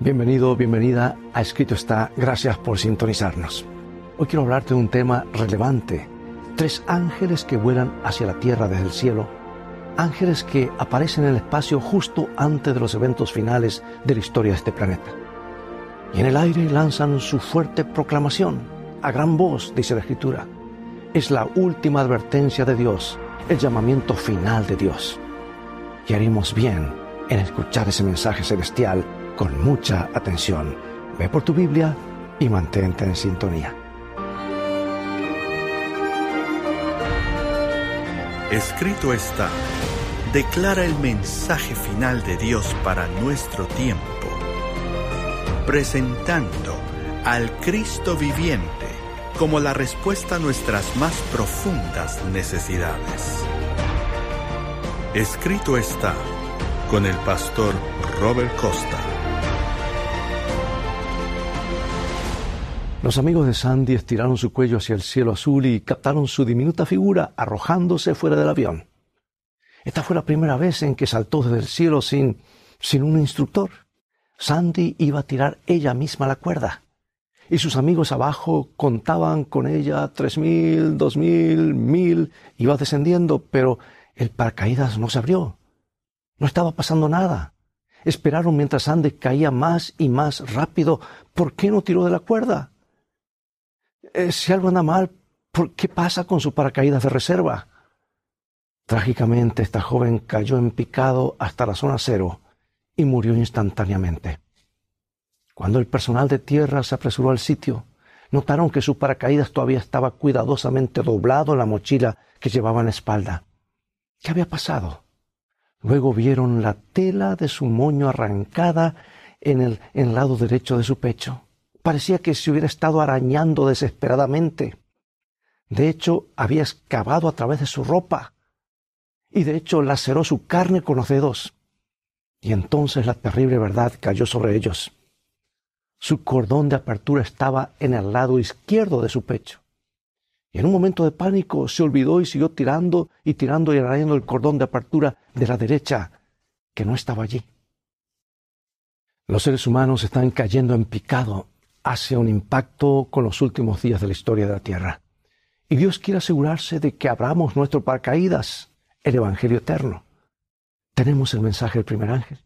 Bienvenido, bienvenida a Escrito está. Gracias por sintonizarnos. Hoy quiero hablarte de un tema relevante. Tres ángeles que vuelan hacia la tierra desde el cielo. Ángeles que aparecen en el espacio justo antes de los eventos finales de la historia de este planeta. Y en el aire lanzan su fuerte proclamación. A gran voz, dice la Escritura. Es la última advertencia de Dios, el llamamiento final de Dios. Y haremos bien en escuchar ese mensaje celestial con mucha atención. Ve por tu Biblia y mantente en sintonía. Escrito está, declara el mensaje final de Dios para nuestro tiempo, presentando al Cristo viviente como la respuesta a nuestras más profundas necesidades. Escrito está con el pastor Robert Costa. Los amigos de Sandy estiraron su cuello hacia el cielo azul y captaron su diminuta figura arrojándose fuera del avión. Esta fue la primera vez en que saltó desde el cielo sin, sin un instructor. Sandy iba a tirar ella misma la cuerda. Y sus amigos abajo contaban con ella tres mil, dos mil, mil. Iba descendiendo, pero el paracaídas no se abrió. No estaba pasando nada. Esperaron mientras Sandy caía más y más rápido. ¿Por qué no tiró de la cuerda? Eh, si algo anda mal, ¿por qué pasa con su paracaídas de reserva? Trágicamente, esta joven cayó en picado hasta la zona cero y murió instantáneamente. Cuando el personal de tierra se apresuró al sitio, notaron que su paracaídas todavía estaba cuidadosamente doblado en la mochila que llevaba en la espalda. ¿Qué había pasado? Luego vieron la tela de su moño arrancada en el, en el lado derecho de su pecho. Parecía que se hubiera estado arañando desesperadamente. De hecho, había excavado a través de su ropa. Y de hecho laceró su carne con los dedos. Y entonces la terrible verdad cayó sobre ellos. Su cordón de apertura estaba en el lado izquierdo de su pecho. Y en un momento de pánico se olvidó y siguió tirando y tirando y arañando el cordón de apertura de la derecha, que no estaba allí. Los seres humanos están cayendo en picado hacia un impacto con los últimos días de la historia de la Tierra. Y Dios quiere asegurarse de que abramos nuestro paracaídas, el Evangelio eterno. Tenemos el mensaje del primer ángel.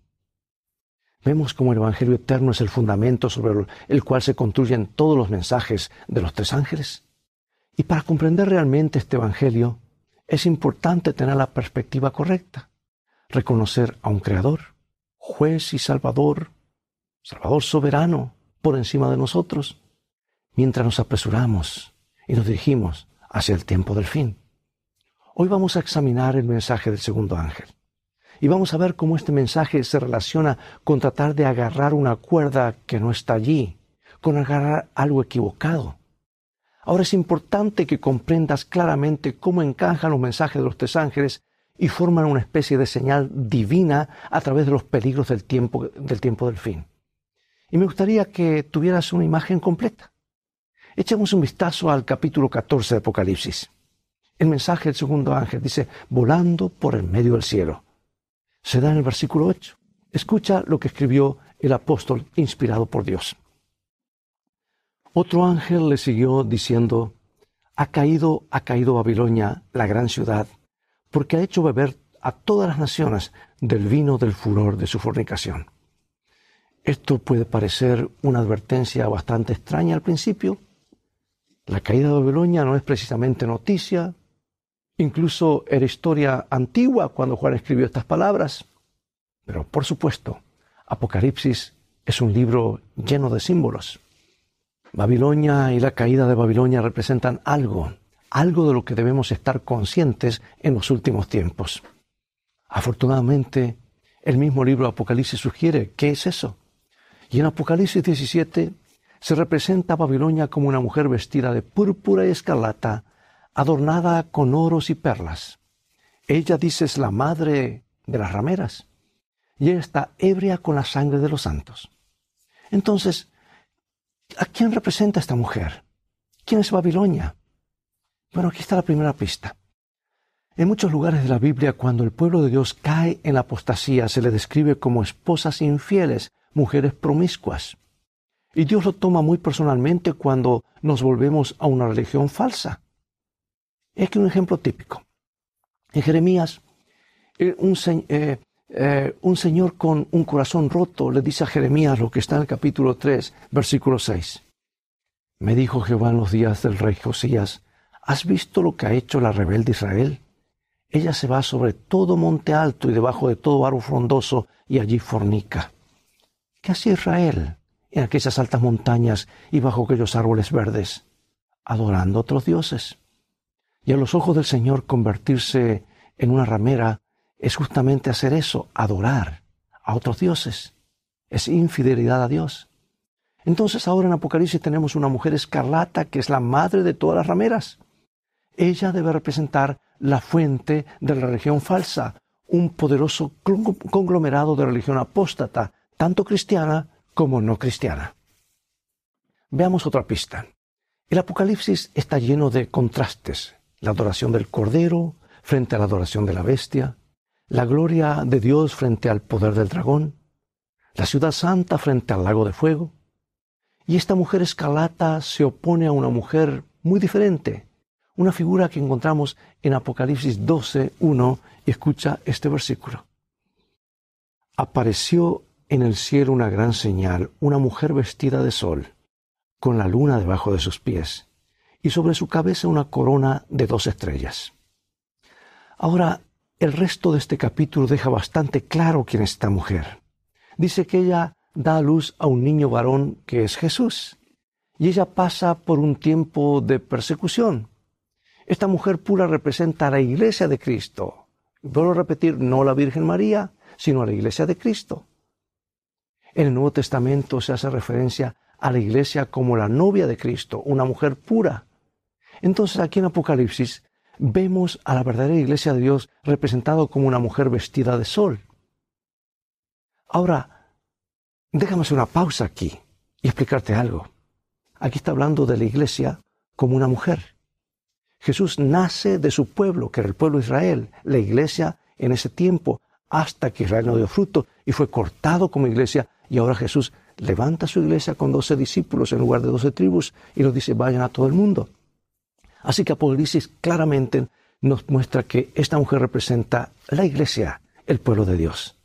Vemos como el Evangelio eterno es el fundamento sobre el cual se construyen todos los mensajes de los tres ángeles. Y para comprender realmente este Evangelio, es importante tener la perspectiva correcta, reconocer a un Creador, juez y Salvador, Salvador soberano, por encima de nosotros, mientras nos apresuramos y nos dirigimos hacia el tiempo del fin. Hoy vamos a examinar el mensaje del segundo ángel. Y vamos a ver cómo este mensaje se relaciona con tratar de agarrar una cuerda que no está allí, con agarrar algo equivocado. Ahora es importante que comprendas claramente cómo encajan los mensajes de los tres ángeles y forman una especie de señal divina a través de los peligros del tiempo del, tiempo del fin. Y me gustaría que tuvieras una imagen completa. Echemos un vistazo al capítulo 14 de Apocalipsis. El mensaje del segundo ángel dice, volando por el medio del cielo se da en el versículo 8. Escucha lo que escribió el apóstol inspirado por Dios. Otro ángel le siguió diciendo, ha caído, ha caído Babilonia, la gran ciudad, porque ha hecho beber a todas las naciones del vino del furor de su fornicación. Esto puede parecer una advertencia bastante extraña al principio. La caída de Babilonia no es precisamente noticia, Incluso era historia antigua cuando Juan escribió estas palabras. Pero por supuesto, Apocalipsis es un libro lleno de símbolos. Babilonia y la caída de Babilonia representan algo, algo de lo que debemos estar conscientes en los últimos tiempos. Afortunadamente, el mismo libro Apocalipsis sugiere qué es eso. Y en Apocalipsis 17 se representa a Babilonia como una mujer vestida de púrpura y escarlata, adornada con oros y perlas. Ella dice es la madre de las rameras y ella está ebria con la sangre de los santos. Entonces, ¿a quién representa esta mujer? ¿Quién es Babilonia? Bueno, aquí está la primera pista. En muchos lugares de la Biblia, cuando el pueblo de Dios cae en la apostasía, se le describe como esposas infieles mujeres promiscuas. Y Dios lo toma muy personalmente cuando nos volvemos a una religión falsa. Es que un ejemplo típico. En Jeremías, eh, un, eh, eh, un, señor con un corazón roto le dice a Jeremías lo que está en el capítulo 3, versículo 6. Me dijo Jehová en los días del rey Josías, ¿has visto lo que ha hecho la rebelde Israel? Ella se va sobre todo monte alto y debajo de todo árbol frondoso y allí fornica. ¿Qué hacía Israel en aquellas altas montañas y bajo aquellos árboles verdes? Adorando a otros dioses. Y a los ojos del Señor convertirse en una ramera es justamente hacer eso, adorar a otros dioses. Es infidelidad a Dios. Entonces ahora en Apocalipsis tenemos una mujer escarlata que es la madre de todas las rameras. Ella debe representar la fuente de la religión falsa, un poderoso conglomerado de religión apóstata, tanto cristiana como no cristiana. Veamos otra pista. El Apocalipsis está lleno de contrastes. La adoración del Cordero frente a la adoración de la bestia, la gloria de Dios frente al poder del dragón, la ciudad santa frente al lago de fuego. Y esta mujer escarlata se opone a una mujer muy diferente, una figura que encontramos en Apocalipsis 12, 1, y escucha este versículo. Apareció en el cielo una gran señal, una mujer vestida de sol, con la luna debajo de sus pies, y sobre su cabeza una corona de dos estrellas. Ahora, el resto de este capítulo deja bastante claro quién es esta mujer. Dice que ella da a luz a un niño varón que es Jesús, y ella pasa por un tiempo de persecución, esta mujer pura representa a la iglesia de Cristo. Vuelvo a repetir, no la Virgen María, sino a la iglesia de Cristo. En el Nuevo Testamento se hace referencia a la iglesia como la novia de Cristo, una mujer pura. Entonces aquí en Apocalipsis vemos a la verdadera iglesia de Dios representado como una mujer vestida de sol. Ahora, déjame hacer una pausa aquí y explicarte algo. Aquí está hablando de la iglesia como una mujer. Jesús nace de su pueblo, que era el pueblo de Israel, la iglesia en ese tiempo, hasta que Israel no dio fruto y fue cortado como iglesia. Y ahora Jesús levanta su iglesia con doce discípulos en lugar de doce tribus y nos dice vayan a todo el mundo. Así que Apocalipsis claramente nos muestra que esta mujer representa la iglesia, el pueblo de Dios.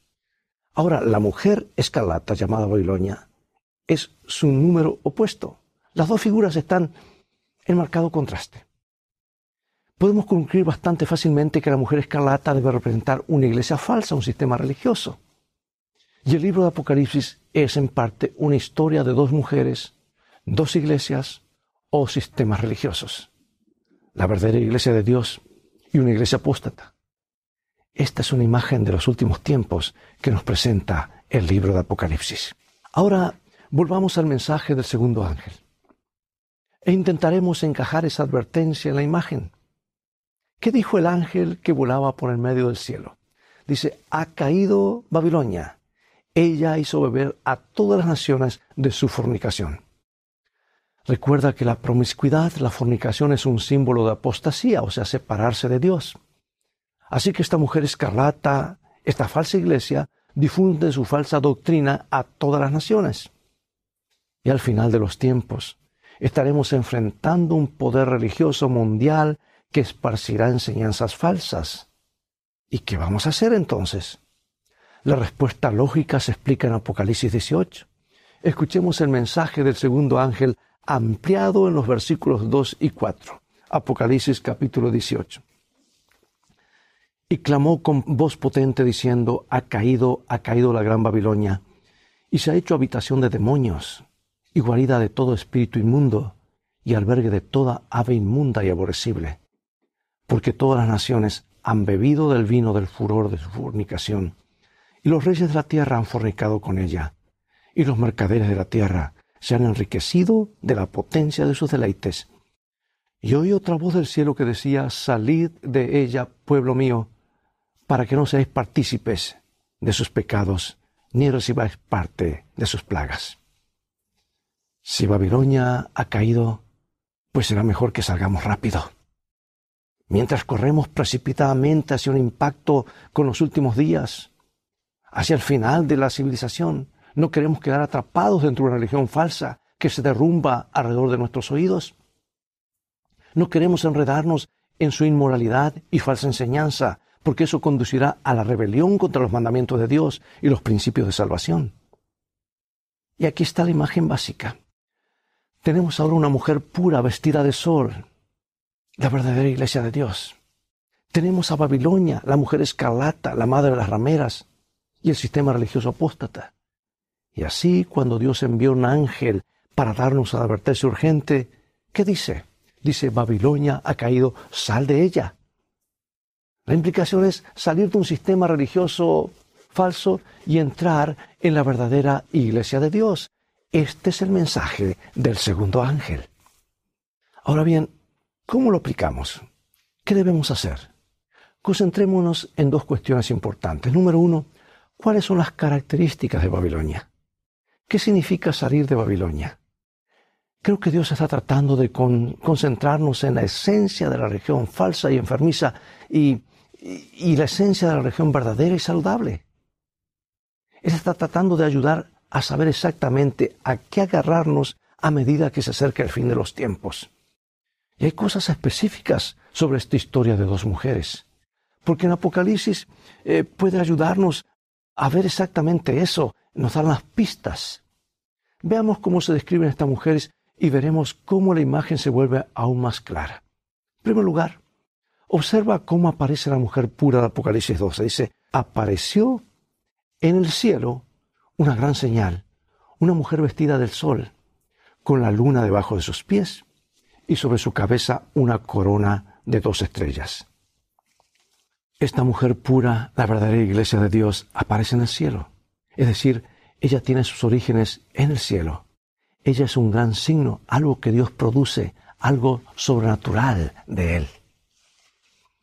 Ahora, la mujer escarlata llamada Babilonia es su número opuesto. Las dos figuras están en marcado contraste podemos concluir bastante fácilmente que la mujer escarlata debe representar una iglesia falsa, un sistema religioso. Y el libro de Apocalipsis es en parte una historia de dos mujeres, dos iglesias o sistemas religiosos. La verdadera iglesia de Dios y una iglesia apóstata. Esta es una imagen de los últimos tiempos que nos presenta el libro de Apocalipsis. Ahora volvamos al mensaje del segundo ángel. E intentaremos encajar esa advertencia en la imagen. ¿Qué dijo el ángel que volaba por el medio del cielo? Dice, ha caído Babilonia. Ella hizo beber a todas las naciones de su fornicación. Recuerda que la promiscuidad, la fornicación es un símbolo de apostasía, o sea, separarse de Dios. Así que esta mujer escarlata, esta falsa iglesia, difunde su falsa doctrina a todas las naciones. Y al final de los tiempos, estaremos enfrentando un poder religioso mundial que esparcirá enseñanzas falsas. ¿Y qué vamos a hacer entonces? La respuesta lógica se explica en Apocalipsis 18. Escuchemos el mensaje del segundo ángel ampliado en los versículos 2 y 4. Apocalipsis capítulo 18. Y clamó con voz potente diciendo, ha caído, ha caído la gran Babilonia, y se ha hecho habitación de demonios, y guarida de todo espíritu inmundo, y albergue de toda ave inmunda y aborrecible porque todas las naciones han bebido del vino del furor de su fornicación, y los reyes de la tierra han fornicado con ella, y los mercaderes de la tierra se han enriquecido de la potencia de sus deleites. Y oí otra voz del cielo que decía, Salid de ella, pueblo mío, para que no seáis partícipes de sus pecados, ni recibáis parte de sus plagas. Si Babilonia ha caído, pues será mejor que salgamos rápido mientras corremos precipitadamente hacia un impacto con los últimos días, hacia el final de la civilización, No queremos quedar atrapados dentro de una religión falsa que se derrumba alrededor de nuestros oídos. No queremos enredarnos en su inmoralidad y falsa enseñanza, porque eso conducirá a la rebelión contra los mandamientos de Dios y los principios de salvación. Y aquí está la imagen básica. Tenemos ahora una mujer pura vestida de sol, la verdadera iglesia de Dios. Tenemos a Babilonia, la mujer escarlata, la madre de las rameras, y el sistema religioso apóstata. Y así, cuando Dios envió un ángel para darnos a advertencia urgente, ¿qué dice? Dice, Babilonia ha caído, sal de ella. La implicación es salir de un sistema religioso falso y entrar en la verdadera iglesia de Dios. Este es el mensaje del segundo ángel. Ahora bien, ¿cómo lo aplicamos? ¿Qué debemos hacer? Concentrémonos en dos cuestiones importantes. Número uno, ¿cuáles son las características de Babilonia? ¿Qué significa salir de Babilonia? Creo que Dios está tratando de concentrarnos en la esencia de la religión falsa y enfermiza y, la esencia de la religión verdadera y saludable. Él está tratando de ayudar a saber exactamente a qué agarrarnos a medida que se acerca el fin de los tiempos. Y hay cosas específicas sobre esta historia de dos mujeres porque en Apocalipsis eh, puede ayudarnos a ver exactamente eso, nos dan las pistas. Veamos cómo se describen estas mujeres y veremos cómo la imagen se vuelve aún más clara. En primer lugar, observa cómo aparece la mujer pura de Apocalipsis 12. Dice, apareció en el cielo una gran señal, una mujer vestida del sol, con la luna debajo de sus pies y sobre su cabeza una corona de dos estrellas. Esta mujer pura, la verdadera iglesia de Dios, aparece en el cielo. Es decir, ella tiene sus orígenes en el cielo. Ella es un gran signo, algo que Dios produce, algo sobrenatural de Él.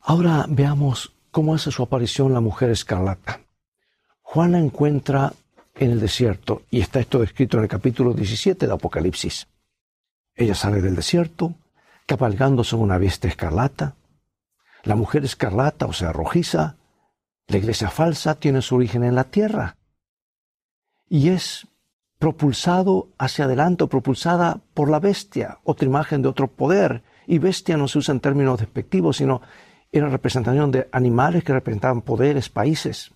Ahora veamos cómo hace su aparición la mujer escarlata. Juan la encuentra en el desierto y está esto descrito en el capítulo 17 de Apocalipsis. Ella sale del desierto, cabalgando sobre una bestia escarlata, la mujer escarlata, o sea, rojiza, la iglesia falsa, tiene su origen en la tierra y es propulsado hacia adelante o propulsada por la bestia, otra imagen de otro poder. Y bestia no se usa en términos despectivos, sino en representación de animales que representaban poderes, países.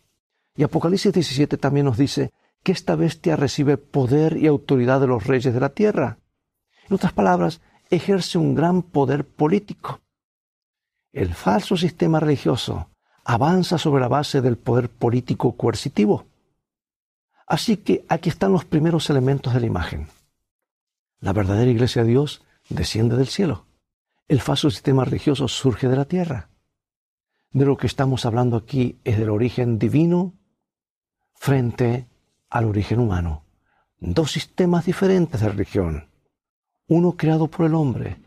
Y Apocalipsis 17 también nos dice que esta bestia recibe poder y autoridad de los reyes de la tierra. En otras palabras, ejerce un gran poder político. El falso sistema religioso avanza sobre la base del poder político coercitivo. Así que aquí están los primeros elementos de la imagen. La verdadera iglesia de Dios desciende del cielo. El falso sistema religioso surge de la tierra. De lo que estamos hablando aquí es del origen divino frente al origen humano. Dos sistemas diferentes de religión. Uno creado por el hombre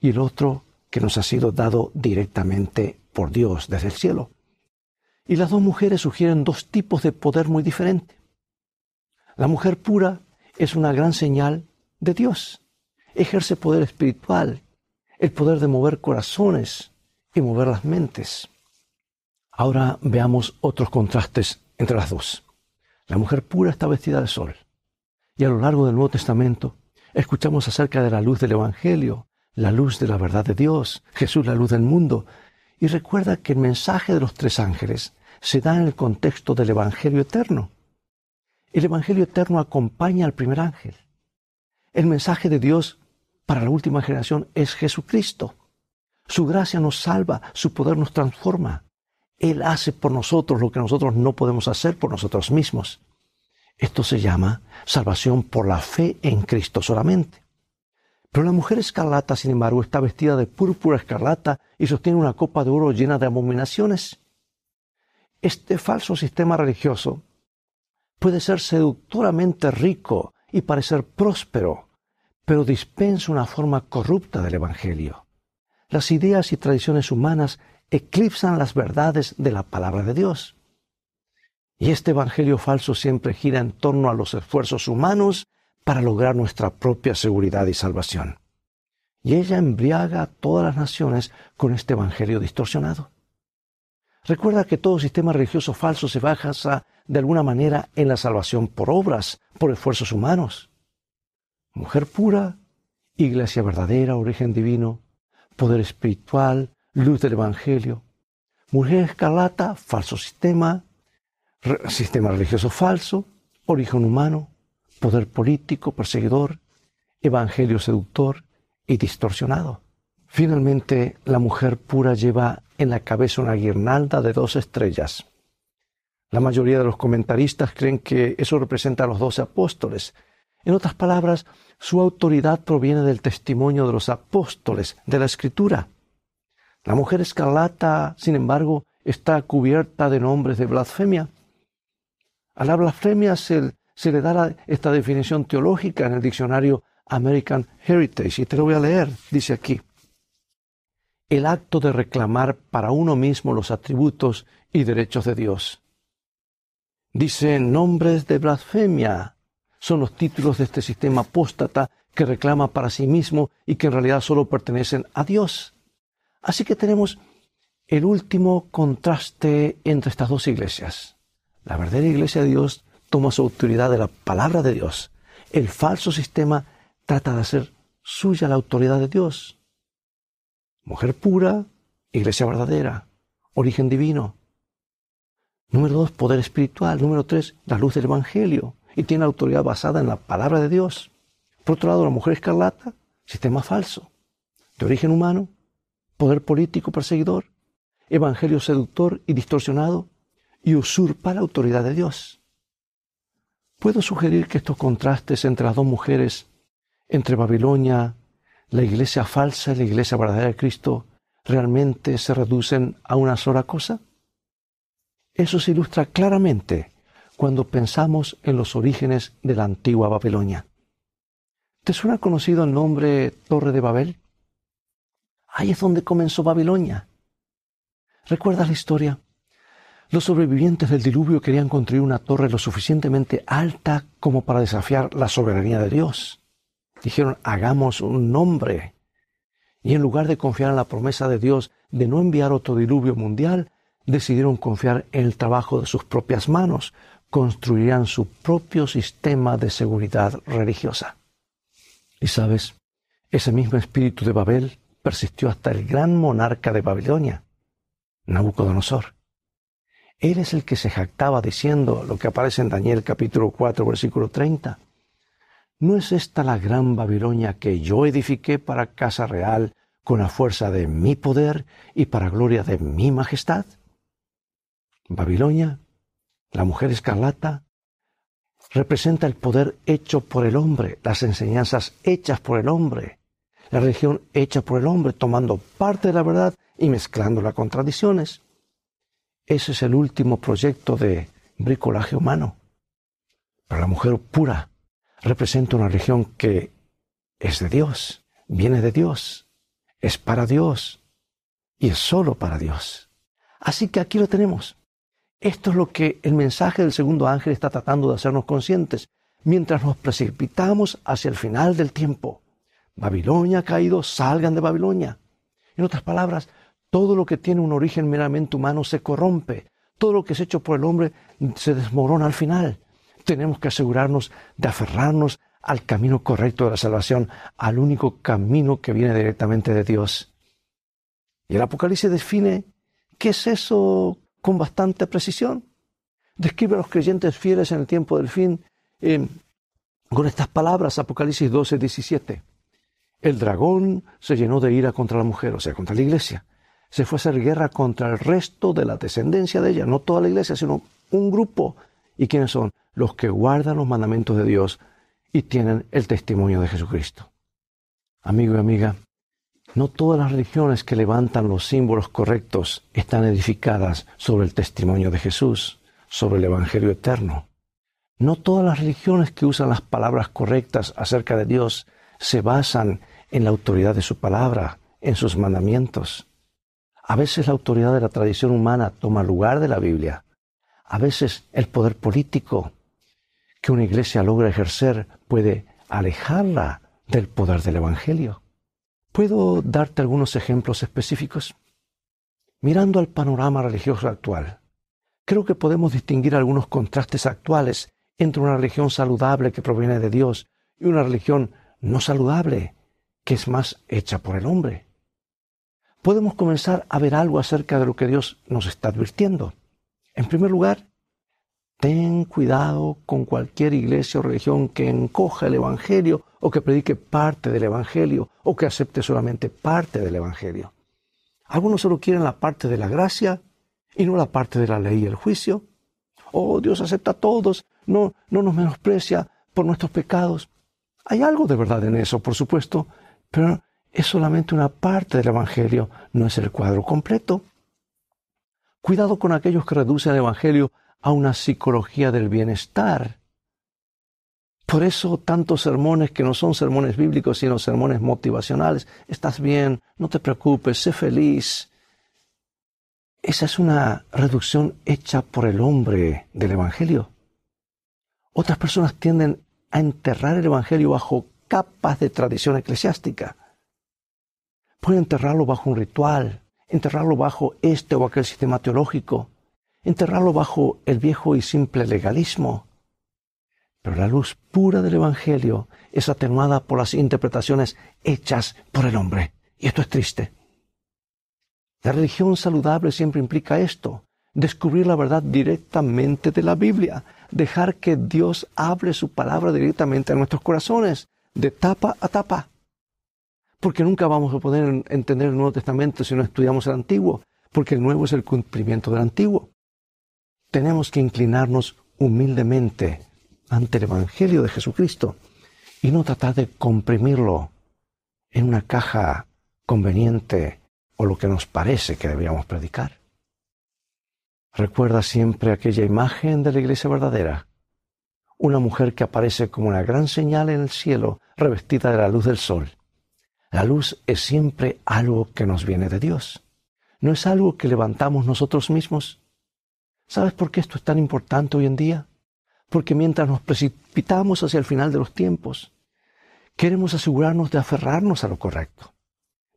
y el otro que nos ha sido dado directamente por Dios desde el cielo. Y las dos mujeres sugieren dos tipos de poder muy diferentes. La mujer pura es una gran señal de Dios. Ejerce poder espiritual, el poder de mover corazones y mover las mentes. Ahora veamos otros contrastes entre las dos. La mujer pura está vestida de sol. Y a lo largo del Nuevo Testamento escuchamos acerca de la luz del Evangelio, la luz de la verdad de Dios, Jesús la luz del mundo. Y recuerda que el mensaje de los tres ángeles se da en el contexto del Evangelio eterno. El Evangelio eterno acompaña al primer ángel. El mensaje de Dios para la última generación es Jesucristo. Su gracia nos salva, su poder nos transforma. Él hace por nosotros lo que nosotros no podemos hacer por nosotros mismos. Esto se llama salvación por la fe en Cristo solamente. Pero la mujer escarlata, sin embargo, está vestida de púrpura escarlata y sostiene una copa de oro llena de abominaciones. Este falso sistema religioso puede ser seductoramente rico y parecer próspero, pero dispensa una forma corrupta del Evangelio. Las ideas y tradiciones humanas eclipsan las verdades de la palabra de Dios. Y este Evangelio falso siempre gira en torno a los esfuerzos humanos para lograr nuestra propia seguridad y salvación. Y ella embriaga a todas las naciones con este evangelio distorsionado. Recuerda que todo sistema religioso falso se basa de alguna manera en la salvación por obras, por esfuerzos humanos. Mujer pura, iglesia verdadera, origen divino, poder espiritual, luz del Evangelio. Mujer escarlata, falso sistema, sistema religioso falso, origen humano, poder político, perseguidor, evangelio seductor y distorsionado. Finalmente, la mujer pura lleva en la cabeza una guirnalda de dos estrellas. La mayoría de los comentaristas creen que eso representa a los doce apóstoles. En otras palabras, su autoridad proviene del testimonio de los apóstoles, de la escritura. La mujer escarlata, sin embargo, está cubierta de nombres de blasfemia. A la blasfemia se, le da esta definición teológica en el diccionario American Heritage, y te lo voy a leer, dice aquí. El acto de reclamar para uno mismo los atributos y derechos de Dios. Dice nombres de blasfemia. Son los títulos de este sistema apóstata que reclama para sí mismo y que en realidad solo pertenecen a Dios. Así que tenemos el último contraste entre estas dos iglesias. La verdadera iglesia de Dios toma su autoridad de la palabra de Dios. El falso sistema trata de hacer suya la autoridad de Dios. Mujer pura, iglesia verdadera, origen divino. Número dos, poder espiritual. Número tres, la luz del Evangelio. Y tiene autoridad basada en la palabra de Dios. Por otro lado, la mujer escarlata, sistema falso. De origen humano, poder político perseguidor, evangelio seductor y distorsionado, y usurpa la autoridad de Dios. Puedo sugerir que estos contrastes entre las dos mujeres entre Babilonia, la iglesia falsa y la iglesia verdadera de Cristo realmente se reducen a una sola cosa? Eso se ilustra claramente cuando pensamos en los orígenes de la antigua Babilonia. ¿Te suena conocido el nombre Torre de Babel? Ahí es donde comenzó Babilonia. ¿Recuerdas la historia? Los sobrevivientes del diluvio querían construir una torre lo suficientemente alta como para desafiar la soberanía de Dios dijeron, hagamos un nombre. Y en lugar de confiar en la promesa de Dios de no enviar otro diluvio mundial, decidieron confiar en el trabajo de sus propias manos, construirían su propio sistema de seguridad religiosa. Y sabes, ese mismo espíritu de Babel persistió hasta el gran monarca de Babilonia, Nabucodonosor. Él es el que se jactaba diciendo lo que aparece en Daniel capítulo 4 versículo 30. ¿No es esta la gran Babilonia que yo edifiqué para casa real con la fuerza de mi poder y para gloria de mi majestad? Babilonia, la mujer escarlata, representa el poder hecho por el hombre, las enseñanzas hechas por el hombre, la religión hecha por el hombre, tomando parte de la verdad y mezclándola con tradiciones. Ese es el último proyecto de bricolaje humano. Para la mujer pura, representa una religión que es de Dios, viene de Dios, es para Dios y es solo para Dios. Así que aquí lo tenemos. Esto es lo que el mensaje del segundo ángel está tratando de hacernos conscientes mientras nos precipitamos hacia el final del tiempo. Babilonia ha caído, salgan de Babilonia. En otras palabras, todo lo que tiene un origen meramente humano se corrompe. Todo lo que es hecho por el hombre se desmorona al final tenemos que asegurarnos de aferrarnos al camino correcto de la salvación, al único camino que viene directamente de Dios. Y el Apocalipsis define qué es eso con bastante precisión. Describe a los creyentes fieles en el tiempo del fin eh, con estas palabras, Apocalipsis 12, 17. El dragón se llenó de ira contra la mujer, o sea, contra la iglesia. Se fue a hacer guerra contra el resto de la descendencia de ella, no toda la iglesia, sino un grupo. ¿Y quiénes son? los que guardan los mandamientos de Dios y tienen el testimonio de Jesucristo. Amigo y amiga, no todas las religiones que levantan los símbolos correctos están edificadas sobre el testimonio de Jesús, sobre el Evangelio eterno. No todas las religiones que usan las palabras correctas acerca de Dios se basan en la autoridad de su palabra, en sus mandamientos. A veces la autoridad de la tradición humana toma lugar de la Biblia. A veces el poder político que una iglesia logra ejercer puede alejarla del poder del Evangelio. ¿Puedo darte algunos ejemplos específicos? Mirando al panorama religioso actual, creo que podemos distinguir algunos contrastes actuales entre una religión saludable que proviene de Dios y una religión no saludable que es más hecha por el hombre. Podemos comenzar a ver algo acerca de lo que Dios nos está advirtiendo. En primer lugar, ten cuidado con cualquier iglesia o religión que encoja el Evangelio o que predique parte del Evangelio o que acepte solamente parte del Evangelio. Algunos solo quieren la parte de la gracia y no la parte de la ley y el juicio. Oh, Dios acepta a todos, no, no nos menosprecia por nuestros pecados. Hay algo de verdad en eso, por supuesto, pero es solamente una parte del Evangelio, no es el cuadro completo. Cuidado con aquellos que reducen el Evangelio a una psicología del bienestar. Por eso tantos sermones que no son sermones bíblicos, sino sermones motivacionales. Estás bien, no te preocupes, sé feliz. Esa es una reducción hecha por el hombre del Evangelio. Otras personas tienden a enterrar el Evangelio bajo capas de tradición eclesiástica. Pueden enterrarlo bajo un ritual, enterrarlo bajo este o aquel sistema teológico, enterrarlo bajo el viejo y simple legalismo. Pero la luz pura del Evangelio es atenuada por las interpretaciones hechas por el hombre. Y esto es triste. La religión saludable siempre implica esto, descubrir la verdad directamente de la Biblia, dejar que Dios hable su palabra directamente a nuestros corazones, de tapa a tapa. Porque nunca vamos a poder entender el Nuevo Testamento si no estudiamos el Antiguo, porque el Nuevo es el cumplimiento del Antiguo tenemos que inclinarnos humildemente ante el Evangelio de Jesucristo y no tratar de comprimirlo en una caja conveniente o lo que nos parece que deberíamos predicar. Recuerda siempre aquella imagen de la iglesia verdadera, una mujer que aparece como una gran señal en el cielo revestida de la luz del sol. La luz es siempre algo que nos viene de Dios. No es algo que levantamos nosotros mismos, ¿Sabes por qué esto es tan importante hoy en día? Porque mientras nos precipitamos hacia el final de los tiempos, queremos asegurarnos de aferrarnos a lo correcto.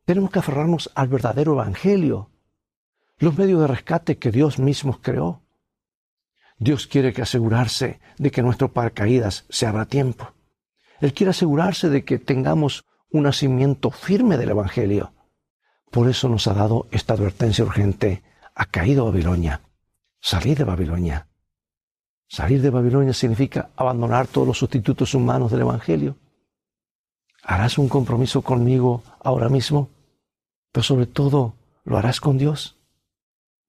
Tenemos que aferrarnos al verdadero Evangelio, los medios de rescate que Dios mismo creó. Dios quiere que asegurarse de que nuestro paracaídas se abra tiempo. Él quiere asegurarse de que tengamos un nacimiento firme del Evangelio. Por eso nos ha dado esta advertencia urgente. Ha caído Babilonia salir de Babilonia. Salir de Babilonia significa abandonar todos los sustitutos humanos del Evangelio. ¿Harás un compromiso conmigo ahora mismo? Pero sobre todo, ¿lo harás con Dios?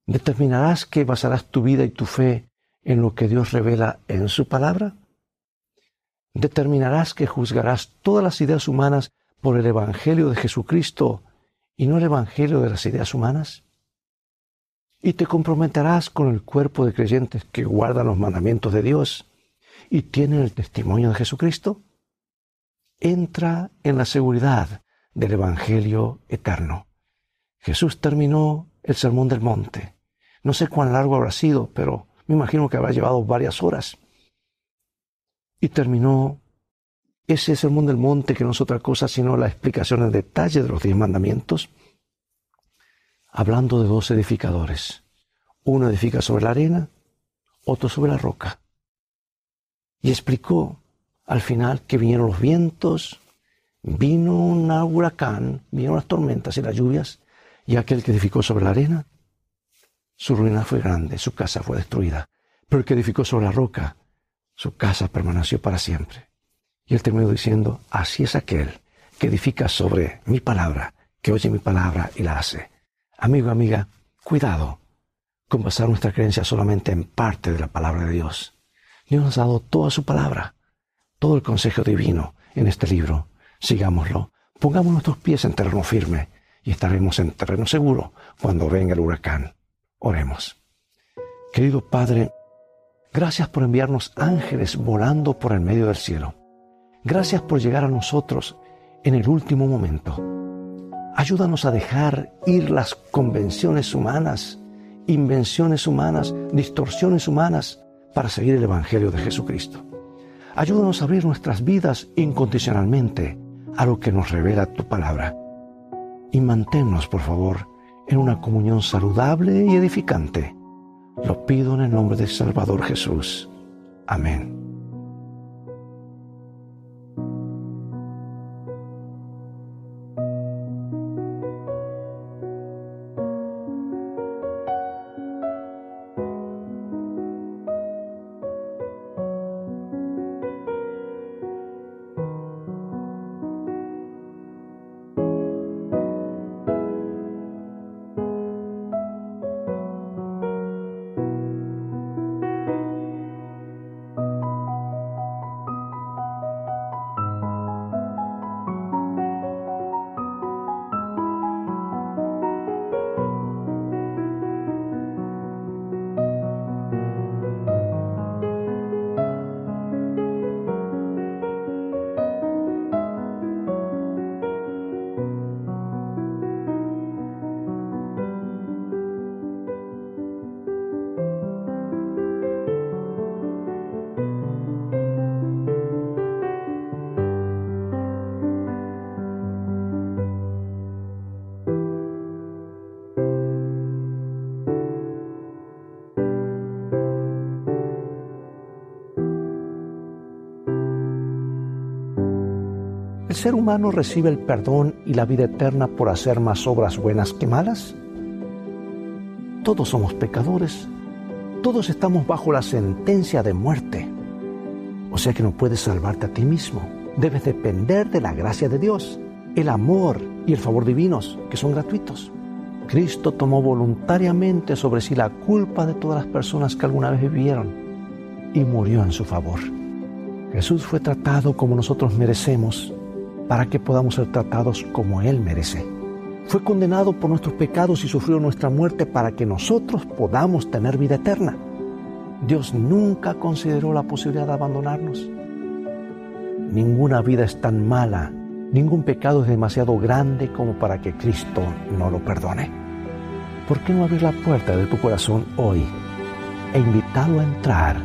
¿Determinarás que basarás tu vida y tu fe en lo que Dios revela en su palabra? ¿Determinarás que juzgarás todas las ideas humanas por el Evangelio de Jesucristo y no el Evangelio de las ideas humanas? y te comprometerás con el cuerpo de creyentes que guardan los mandamientos de Dios y tienen el testimonio de Jesucristo? Entra en la seguridad del Evangelio eterno. Jesús terminó el Sermón del Monte. No sé cuán largo habrá sido, pero me imagino que habrá llevado varias horas. Y terminó ese Sermón del Monte, que no es otra cosa sino la explicación en detalle de los diez mandamientos, hablando de dos edificadores. Uno edifica sobre la arena, otro sobre la roca. Y explicó al final que vinieron los vientos, vino un huracán, vinieron las tormentas y las lluvias, y aquel que edificó sobre la arena, su ruina fue grande, su casa fue destruida. Pero el que edificó sobre la roca, su casa permaneció para siempre. Y él terminó diciendo, así es aquel que edifica sobre mi palabra, que oye mi palabra y la hace. Amigo, amiga, cuidado con basar nuestra creencia solamente en parte de la palabra de Dios. Dios nos ha dado toda su palabra, todo el consejo divino en este libro. Sigámoslo, pongamos nuestros pies en terreno firme y estaremos en terreno seguro cuando venga el huracán. Oremos. Querido Padre, gracias por enviarnos ángeles volando por el medio del cielo. Gracias por llegar a nosotros en el último momento Ayúdanos a dejar ir las convenciones humanas, invenciones humanas, distorsiones humanas para seguir el Evangelio de Jesucristo. Ayúdanos a abrir nuestras vidas incondicionalmente a lo que nos revela tu palabra. Y manténnos, por favor, en una comunión saludable y edificante. Lo pido en el nombre de Salvador Jesús. Amén. Ser humano recibe el perdón y la vida eterna por hacer más obras buenas que malas? Todos somos pecadores. Todos estamos bajo la sentencia de muerte. O sea que no puedes salvarte a ti mismo. Debes depender de la gracia de Dios, el amor y el favor divinos, que son gratuitos. Cristo tomó voluntariamente sobre sí la culpa de todas las personas que alguna vez vivieron y murió en su favor. Jesús fue tratado como nosotros merecemos para que podamos ser tratados como Él merece. Fue condenado por nuestros pecados y sufrió nuestra muerte para que nosotros podamos tener vida eterna. Dios nunca consideró la posibilidad de abandonarnos. Ninguna vida es tan mala, ningún pecado es demasiado grande como para que Cristo no lo perdone. ¿Por qué no abrir la puerta de tu corazón hoy e invitarlo a entrar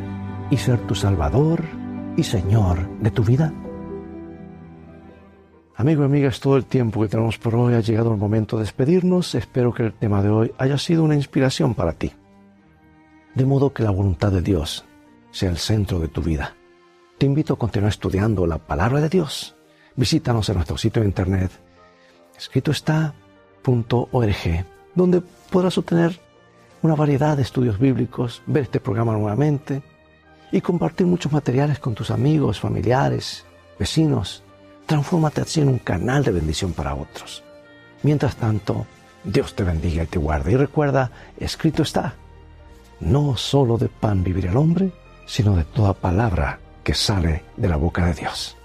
y ser tu Salvador y Señor de tu vida? Amigo y amiga, es todo el tiempo que tenemos por hoy. Ha llegado el momento de despedirnos. Espero que el tema de hoy haya sido una inspiración para ti. De modo que la voluntad de Dios sea el centro de tu vida. Te invito a continuar estudiando la palabra de Dios. Visítanos en nuestro sitio de internet escrito donde podrás obtener una variedad de estudios bíblicos, ver este programa nuevamente y compartir muchos materiales con tus amigos, familiares, vecinos. Transfórmate así en un canal de bendición para otros. Mientras tanto, Dios te bendiga y te guarde. Y recuerda, escrito está, no solo de pan vivirá el hombre, sino de toda palabra que sale de la boca de Dios.